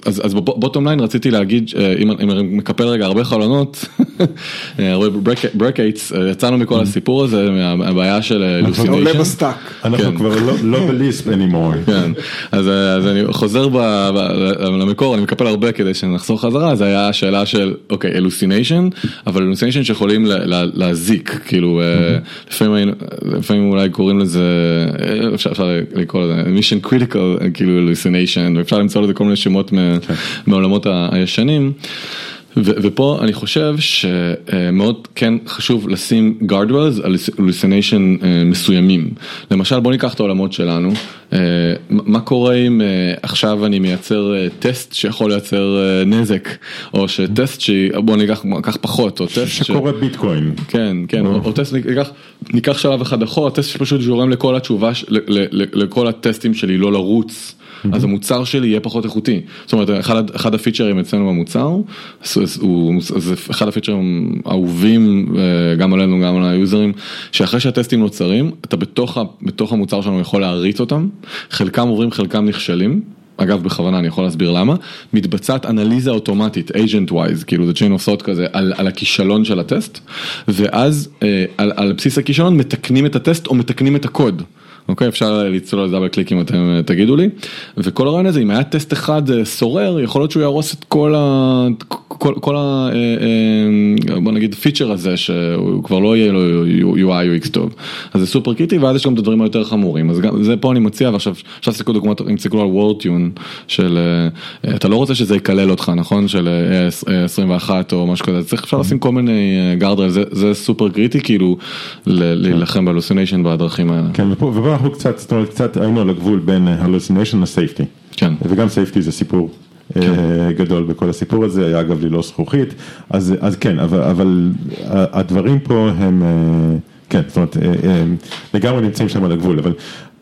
אז, אה, ב bottom line רציתי להגיד, אה, אם אני מקפל רגע הרבה חלונות, (laughs) אה, הרבה brackets, יצאנו מכל הסיפור הזה מה- מהבעיה של hallucination. אנחנו כן. כבר לא- לא ב Lisp anymore. כן, אז, אז אני חוזר ב, ב, למקור, אני מקפל הרבה כדי שנחזור חזרה, זה היה השאלה של, אוקיי, hallucination, אבל hallucination שיכולים לה- לה- להזיק, כאילו, אה, לפעמים, היינו- לפעמים אולי קוראים לזה, אה, אפשר, אפשר לקרוא לזה mission critical, אה, כאילו hallucination, ואפשר למצוא לזה כל מיני שמות מהעולמות ה- הישנים. ופה אני חושב שמאוד כן חשוב לשים guardrails על hallucination אה, מסוימים. למשל בוא ניקח את העולמות שלנו, אה, מה קורה אם אה, עכשיו אני מייצר אה, טסט שיכול לייצר אה, נזק, או שטסט שבוא ניקח ניקח פחות, או טסט ש... שקורא ביטקוין. כן, כן, או או טסט, ניקח, ניקח שלב אחד אחורה, טסט שפשוט גורם לכל התשובה, ש- לכל הטסטים שלי לא לרוץ. אז המוצר שלי יהיה פחות איכותי. זאת אומרת, אחד, אחד הפיצ'רים אצלנו במוצר, זה אחד הפיצ'רים האהובים אה, גם עלינו, גם על היוזרים, שאחרי שהטסטים נוצרים, אתה בתוך, בתוך המוצר שלנו יכול להריץ אותם, חלקם עוברים, חלקם נכשלים. אגב בכוונה אני יכול להסביר למה, מתבצעת אנליזה אוטומטית, agent wise, כאילו זה chain of thought כזה, על, על הכישלון של הטסט, ואז אה, על, על בסיס הכישלון מתקנים את הטסט או מתקנים את הקוד. אוקיי, אפשר לצלול על double click אם אתם אה, תגידו לי, וכל הרעיון הזה, אם היה טסט אחד אה, סורר, יכול להיות שהוא יהרוס את כל ה... כל, כל ה... אה, בוא נגיד פיצ'ר הזה, שהוא כבר לא יהיה לו UI UX טוב, אז זה סופר קריטי, ואז יש גם את הדברים היותר חמורים, אז גם זה פה אני מציע, ועכשיו, עכשיו תסתכלו דוגמאות, אם תסתכלו על וורטיון, של, אתה לא רוצה שזה יקלל אותך, נכון? של אה, 21 או משהו כזה, צריך אפשר לשים כל מיני גארדרל, זה, זה סופר קריטי, כאילו, להילחם בהלוסיניישן בדרכים האלה. כן, ופה, ופה אנחנו קצת, זאת אומרת, קצת היינו על הגבול בין hallucination ל-safety. כן. וגם safety זה סיפור אה, גדול בכל הסיפור הזה, היה אגב ללא זכוכית, אז, אז כן, אבל, אבל הדברים פה הם, אה, כן, זאת אומרת, אה, אה, לגמרי נמצאים שם על הגבול, אבל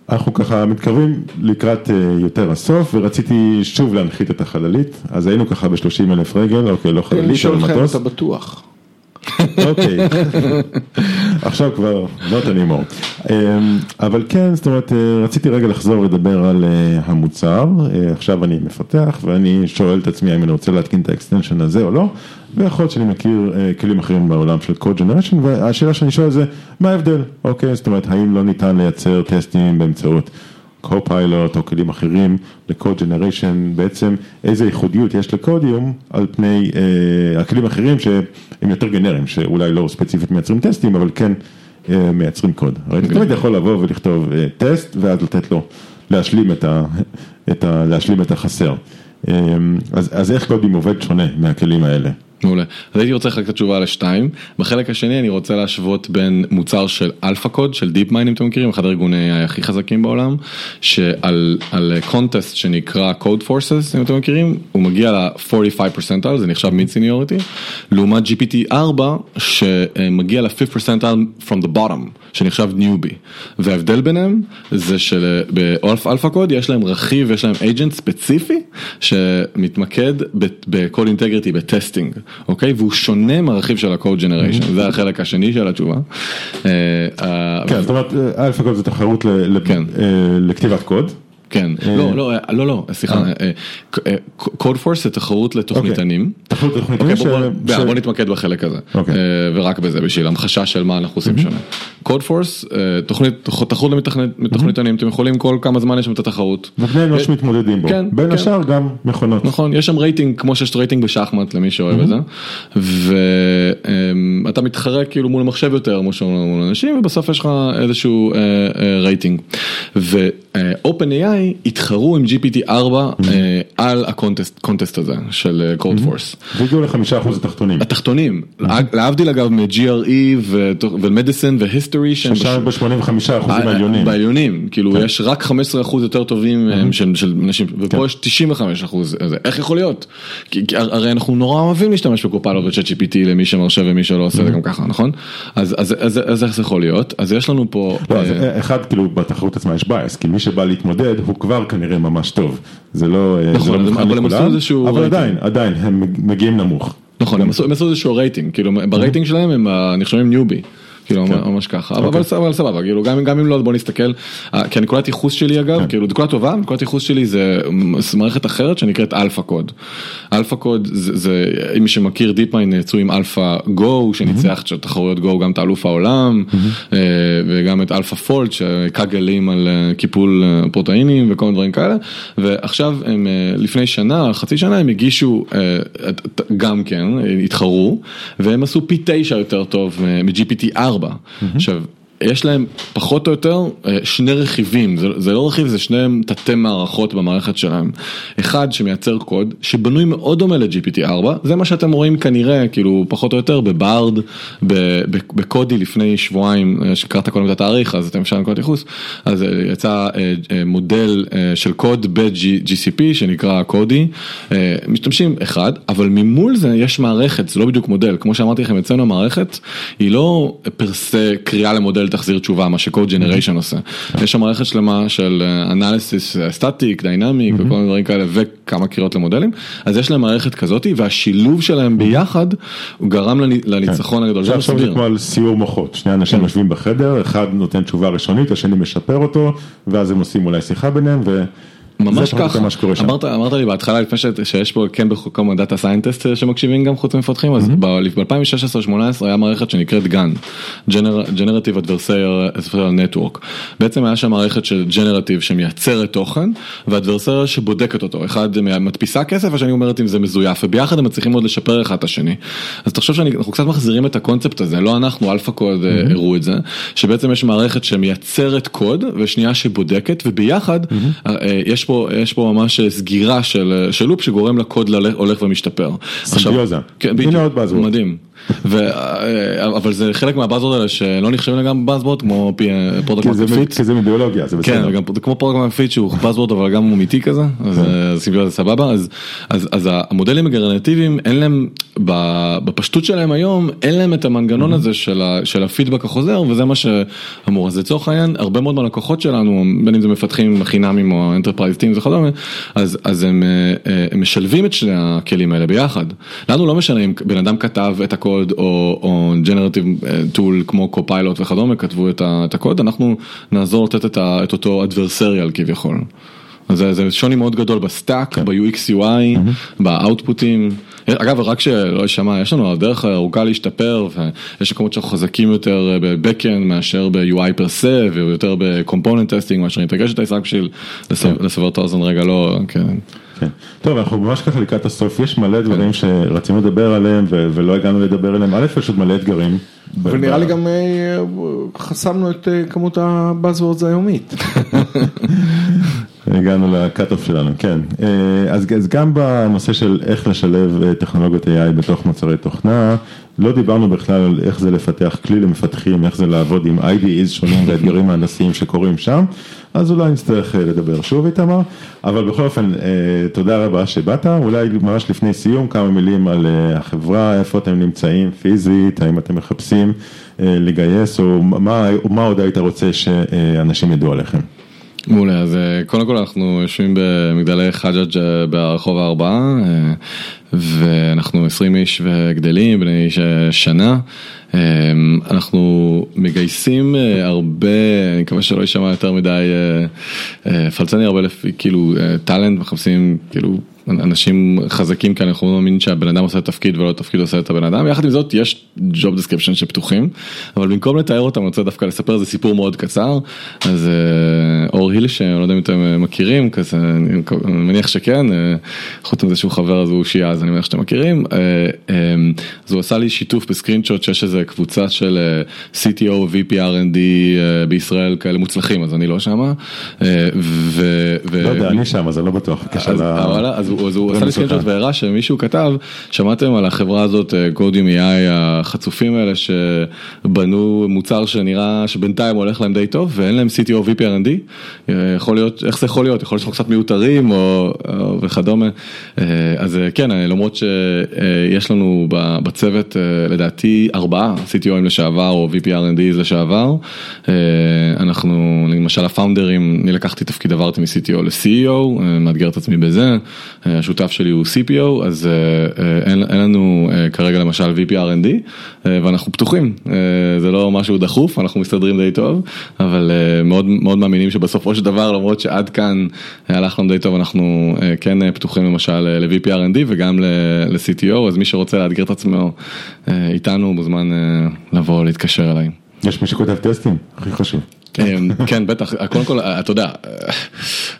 אנחנו ככה מתקרבים לקראת אה, יותר הסוף, ורציתי שוב להנחית את החללית, אז היינו ככה ב-30 אלף רגל, אוקיי, לא חללית, לשאול אבל אותך אם מטוס. אתה בטוח. אוקיי, עכשיו כבר not anymore. אמ, אבל כן, זאת אומרת, אה, רציתי רגע לחזור ולדבר על אה, המוצר, אה, עכשיו אני מפתח ואני שואל את עצמי האם אני רוצה להתקין את ה extension הזה או לא, ויכול להיות שאני מכיר כלים אחרים בעולם של code generation, והשאלה שאני שואל זה, מה ההבדל? אוקיי, זאת אומרת, האם לא ניתן לייצר טסטים באמצעות Copilot או כלים אחרים ל-code generation, בעצם איזה ייחודיות יש ל Codium על פני אה, הכלים האחרים שהם יותר גנריים, שאולי לא ספציפית מייצרים טסטים, אבל כן אה, מייצרים קוד. הרי אתה תמיד יכול לבוא ולכתוב אה, טסט ואז לתת לו להשלים את, ה, את, ה, להשלים את החסר. אה, אז, אז איך Codium עובד שונה מהכלים האלה? מעולה. אז הייתי רוצה לתת תשובה לשתיים. בחלק השני אני רוצה להשוות בין מוצר של AlphaCode, של DeepMind אם אתם מכירים, אחד הארגוני הכי חזקים בעולם, שעל contest שנקרא Codeforces אם אתם מכירים, הוא מגיע ל-45 percentile, זה נחשב mid seniority, לעומת GPT 4 שמגיע ל-5 percentile from the bottom, שנחשב newbie. וההבדל ביניהם זה שב AlphaCode יש להם רכיב, יש להם agent ספציפי שמתמקד ב code integrity, ב testing. אוקיי? והוא שונה מהרכיב של ה-code generation, זה החלק השני של התשובה. אה, אה, כן, זאת אומרת, AlphaCode זה תחרות כן. אה, לכתיבת קוד. כן, לא, לא, לא, לא, סליחה, אה, אה, Codeforces זה תחרות לתוכניתנים. תחרות לתוכניתנים אוקיי, בוא- נתמקד בחלק הזה, אוקיי. אה, ורק בזה, בשביל המחשה של מה אנחנו עושים שונה. אה, תוכנית, תחרות לתוכניתנים, אתם יכולים כל כמה זמן יש שם את התחרות. ובני אנוש מתמודדים בו, כן, בין כן. השאר גם מכונות. נכון, יש שם רייטינג כמו שיש רייטינג בשחמט למי שאוהב את זה, ואתה מתחרה כאילו מול מחשב יותר מול אנשים, ובסוף יש לך איזשהו אה, אה, רייטינג. ו-OpenAI התחרו עם GPT 4 אה, על ה contest contest הזה של אה, Codeforces. והגיעו לחמישה אחוז התחתונים. התחתונים, להבדיל אגב מ-GRE ומדיסין והיסטורי שהם שם בש- ב-85 אחוזים העליונים. אה, בעליונים, כאילו יש רק 15 אחוז יותר טובים מהם של אנשים, כן. ופה יש 95 אחוז, איך יכול להיות? הרי אנחנו נורא אוהבים להשתמש בקופילוט וצ'אט GPT למי שמרשה ומי שלא עושה את זה גם ככה, נכון? אז איך זה יכול להיות? אז יש לנו פה, לא, אה, אחד, כאילו, בתחרות עצמה יש בייס, כי מי שבא להתמודד הוא כבר כנראה ממש טוב. זה לא אה, זה נכון, לא אבל- מבחן עשו לכולם, אבל. עדיין, עדיין, הם מגיעים נמוך. נכון, הם עשו הם עשו איזשהו רייטינג, כאילו ברייטינג שלהם הם אה, נחשבים newbie. כאילו כן. ממש ככה, אוקיי. אבל סבבה, כאילו גם אם לא, בוא נסתכל, אה, כי הנקודת ייחוס שלי אגב, כן. כאילו נקודה טובה, נקודת ייחוס שלי זה מערכת אחרת שנקראת AlphaCode. AlphaCode זה, אה, מי שמכיר DeepMind אה, יצאו עם AlphaGo, שניצח את תחרויות גו גם את האלוף העולם, וגם את AlphaFold, שכגלים על קיפול פרוטאינים וכל מיני דברים כאלה, ועכשיו הם לפני שנה, חצי שנה, הם הגישו גם כן, התחרו, והם עשו פי תשע יותר טוב מ-GPT4. ארבע. עכשיו. יש להם פחות או יותר אה, שני רכיבים, זה, זה לא רכיב, זה שניהם תתי מערכות במערכת שלהם. אחד שמייצר קוד שבנוי מאוד דומה ל-GPT 4, זה מה שאתם רואים כנראה, כאילו פחות או יותר בברד, בקודי לפני שבועיים, אה, שקראת קודם את התאריך, אז אתם אפשר לנקודת ייחוס, אז אה, יצא מודל של קוד ב-GCP שנקרא קודי, משתמשים אחד, אבל ממול זה יש מערכת, זה לא בדיוק מודל, כמו שאמרתי לכם, אצלנו המערכת היא לא פר סה קריאה למודל תחזיר תשובה, מה שקוד ג'נריישן עושה. יש שם מערכת שלמה של אנליסיס סטטיק, דיינמיק וכל מיני דברים כאלה וכמה קריאות למודלים, אז יש להם מערכת כזאתי והשילוב שלהם ביחד הוא גרם לני- לניצחון הגדול. זה עכשיו. כמו על סיור מוחות, שני אנשים כן. יושבים בחדר, אחד נותן תשובה ראשונית, השני משפר אותו, ואז הם עושים אולי שיחה ביניהם. ממש ככה. אמרת, אמרת לי בהתחלה לפני ש, שיש פה כן בכמה data scientist שמקשיבים גם חוץ ממפתחים, אז ב-2016-2018 היה מערכת שנקראת GAN, Generative Adversarial Network, בעצם היה שם מערכת של generative שמייצרת תוכן, ו adversarial שבודקת אותו, אחד מדפיסה כסף, השני אומרת אם זה מזויף, וביחד הם מצליחים עוד לשפר אחד את השני. אז תחשוב שאנחנו קצת מחזירים את הקונספט הזה, לא אנחנו, AlphaCode אה, הראו את זה, שבעצם יש מערכת שמייצרת קוד, ושנייה שבודקת, וביחד אה, אה, יש פה, יש פה ממש סגירה של, של loop שגורם לקוד הולך ומשתפר. סימביוזה. כן, הנה. עוד buzzword. מדהים. ו- אה, אבל זה חלק מה buzzword האלה שלא נחשבים לגמרי buzzword כמו product כי זה market fit. כי זה מביולוגיה, זה כן, בסדר. זה כמו product market fit שהוא buzzword אבל גם הוא אמיתי כזה, אז כן. אה, סיביול זה סבבה, אז- אז אז המודלים הגנרטיביים אין להם, בפשטות שלהם היום, אין להם את המנגנון הזה של ה- של הפידבק החוזר וזה מה שאמור, אז לצורך העניין הרבה מאוד מהלקוחות שלנו, בין אם זה מפתחים חינמים או enterprise team וכדומה, אז אז הם אה, אה, הם משלבים את שני הכלים האלה ביחד. לנו לא משנה אם בן אדם כתב את הקוד או או generative tool כמו Copilot וכדומה כתבו את ה- את הקוד, אנחנו נעזור לתת את ה- את אותו adversarial כביכול. אז זה, זה שוני מאוד גדול ב stack, ב-UX UI, באאוטפוטים. אגב, רק שלא יישמע, יש לנו דרך ארוכה להשתפר, ויש מקומות שאנחנו חזקים יותר ב-Backend מאשר ב-UI per se, ויותר ב-Component Testing מאשר integration test בשביל לסבר- לסבר את האוזן רגע, לא, כן. כן. טוב, אנחנו ממש ככה לקראת הסוף, יש מלא דברים שרצינו לדבר עליהם ולא הגענו לדבר עליהם, א', יש עוד מלא אתגרים. אבל נראה לי גם אה, חסמנו את אה, כמות ה buzzwords היומית. (laughs) הגענו ל cut-off שלנו, כן. אה, אז, אז גם בנושא של איך לשלב אה, טכנולוגיות AI בתוך מוצרי תוכנה, לא דיברנו בכלל על איך זה לפתח כלי למפתחים, איך זה לעבוד עם IDEs שונים (laughs) והאתגרים ההנדסיים שקורים שם, אז אולי נצטרך אה, לדבר שוב איתמר, אבל בכל אופן, תודה רבה שבאת, אולי ממש לפני סיום כמה מילים על החברה, איפה אתם נמצאים פיזית, האם אתם מחפשים לגייס, או מה, או מה עוד היית רוצה שאנשים ידעו עליכם. מעולה, אז אה, קודם כל אנחנו יושבים במגדלי חג'אג' אה, ברחוב הארבעה, אה, ואנחנו 20 איש וגדלים, בני ש- שנה. אנחנו מגייסים הרבה, אני מקווה שלא יישמע יותר מדי פלצני, הרבה לפי כאילו talent, מחפשים כאילו אנשים חזקים כאן, אנחנו לא מאמינים שהבן אדם עושה את התפקיד ולא התפקיד עושה את הבן אדם, יחד עם זאת יש job description שפתוחים, אבל במקום לתאר אותם אני רוצה דווקא לספר איזה סיפור מאוד קצר, אז אה, אור הילש, אני לא יודע אם אתם אה, מכירים, כזה, אני מניח שכן, אה, חוץ מזה שהוא חבר אז הוא שיעה אז אני מניח שאתם מכירים, אז הוא עשה לי שיתוף בסקרין שוט שיש איזה קבוצה של CTO ו-VP R&D אה, בישראל כאלה מוצלחים, אז אני לא שמה. ו- לא יודע, אני שם, אז אני לא בטוח. אז, הוא, עשה לי. סקרינשוט והראה שמישהו כתב, שמעתם על החברה הזאת, קודיום AI החצופים האלה שבנו מוצר שנראה שבינתיים הולך להם די טוב ואין להם CTO VP R&D, אה, יכול להיות, איך זה יכול להיות, יכול להיות שאנחנו קצת מיותרים או, או וכדומה, אה, אז אה, כן, אה, למרות שיש לנו בצוות אה, לדעתי ארבעה CTOים לשעבר או VP R&D לשעבר, אה, אנחנו למשל הפאונדרים, אני לקחתי תפקיד עברתי מ-CTO ל-CEO, אה, מאתגר את עצמי בזה, אה, השותף שלי הוא CPO, אז אה, אה, אין, אין לנו אה, כרגע למשל VP R&D, אה, ואנחנו פתוחים, זה לא משהו דחוף, אנחנו מסתדרים די טוב, אבל מאוד, מאוד מאמינים שבסופו של דבר, למרות שעד כאן הלך לנו די טוב, אנחנו כן פתוחים למשל ל-VP R&D וגם ל-CTO, אז מי שרוצה לאתגר את עצמו איתנו מוזמן לבוא להתקשר אליי. יש מי שכותב טסטים, הכי חשוב. אמ, כן בטח. קודם כל אתה יודע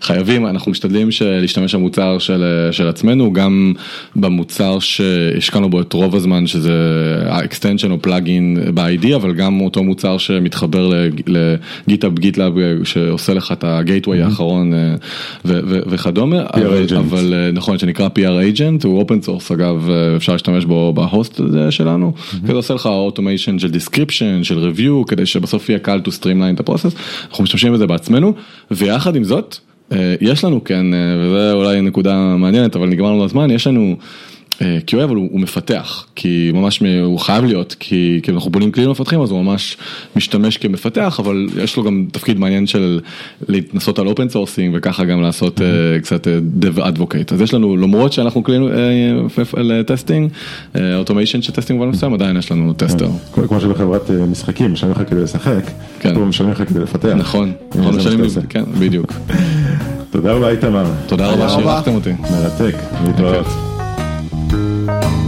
חייבים אנחנו משתדלים להשתמש במוצר של של עצמנו גם במוצר שהשקענו בו את רוב הזמן שזה ה extension או plugin ב-IDE אבל גם אותו מוצר שמתחבר לגיטאב גיטלאב שעושה לך את ה gateway האחרון אה, וכדומה. אבל- אה, נכון שנקרא PR agent הוא open source אגב אה, אפשר להשתמש בו ב host הזה שלנו. כזה עושה לך automation של description של review כדי שבסוף יהיה קל to streamline את ה process אנחנו משתמשים בזה בעצמנו ויחד עם זאת אה, יש לנו כן אה, וזה אולי נקודה מעניינת אבל נגמר לנו הזמן יש לנו. אה, QA אבל הוא, הוא מפתח, כי ממש מ- הוא חייב להיות, כי, כי אנחנו בונים כלים למפתחים אז הוא ממש משתמש כמפתח, אבל יש לו גם תפקיד מעניין של להתנסות על open sourcing וככה גם לעשות אה, קצת אה, dev advocate. אז יש לנו, למרות שאנחנו כלים ל testing, automation של testing במובן מסוים, עדיין יש לנו tester. כמו כמו שבחברת אה, משחקים, משלמים לך כדי לשחק, כן. פה משלמים לך כדי לפתח. נכון, נכון, משלמים לי-. כן, בדיוק. (laughs) תודה רבה איתמר, תודה רבה רבה. שאירחתם אותי. מרתק, להתראות. thank you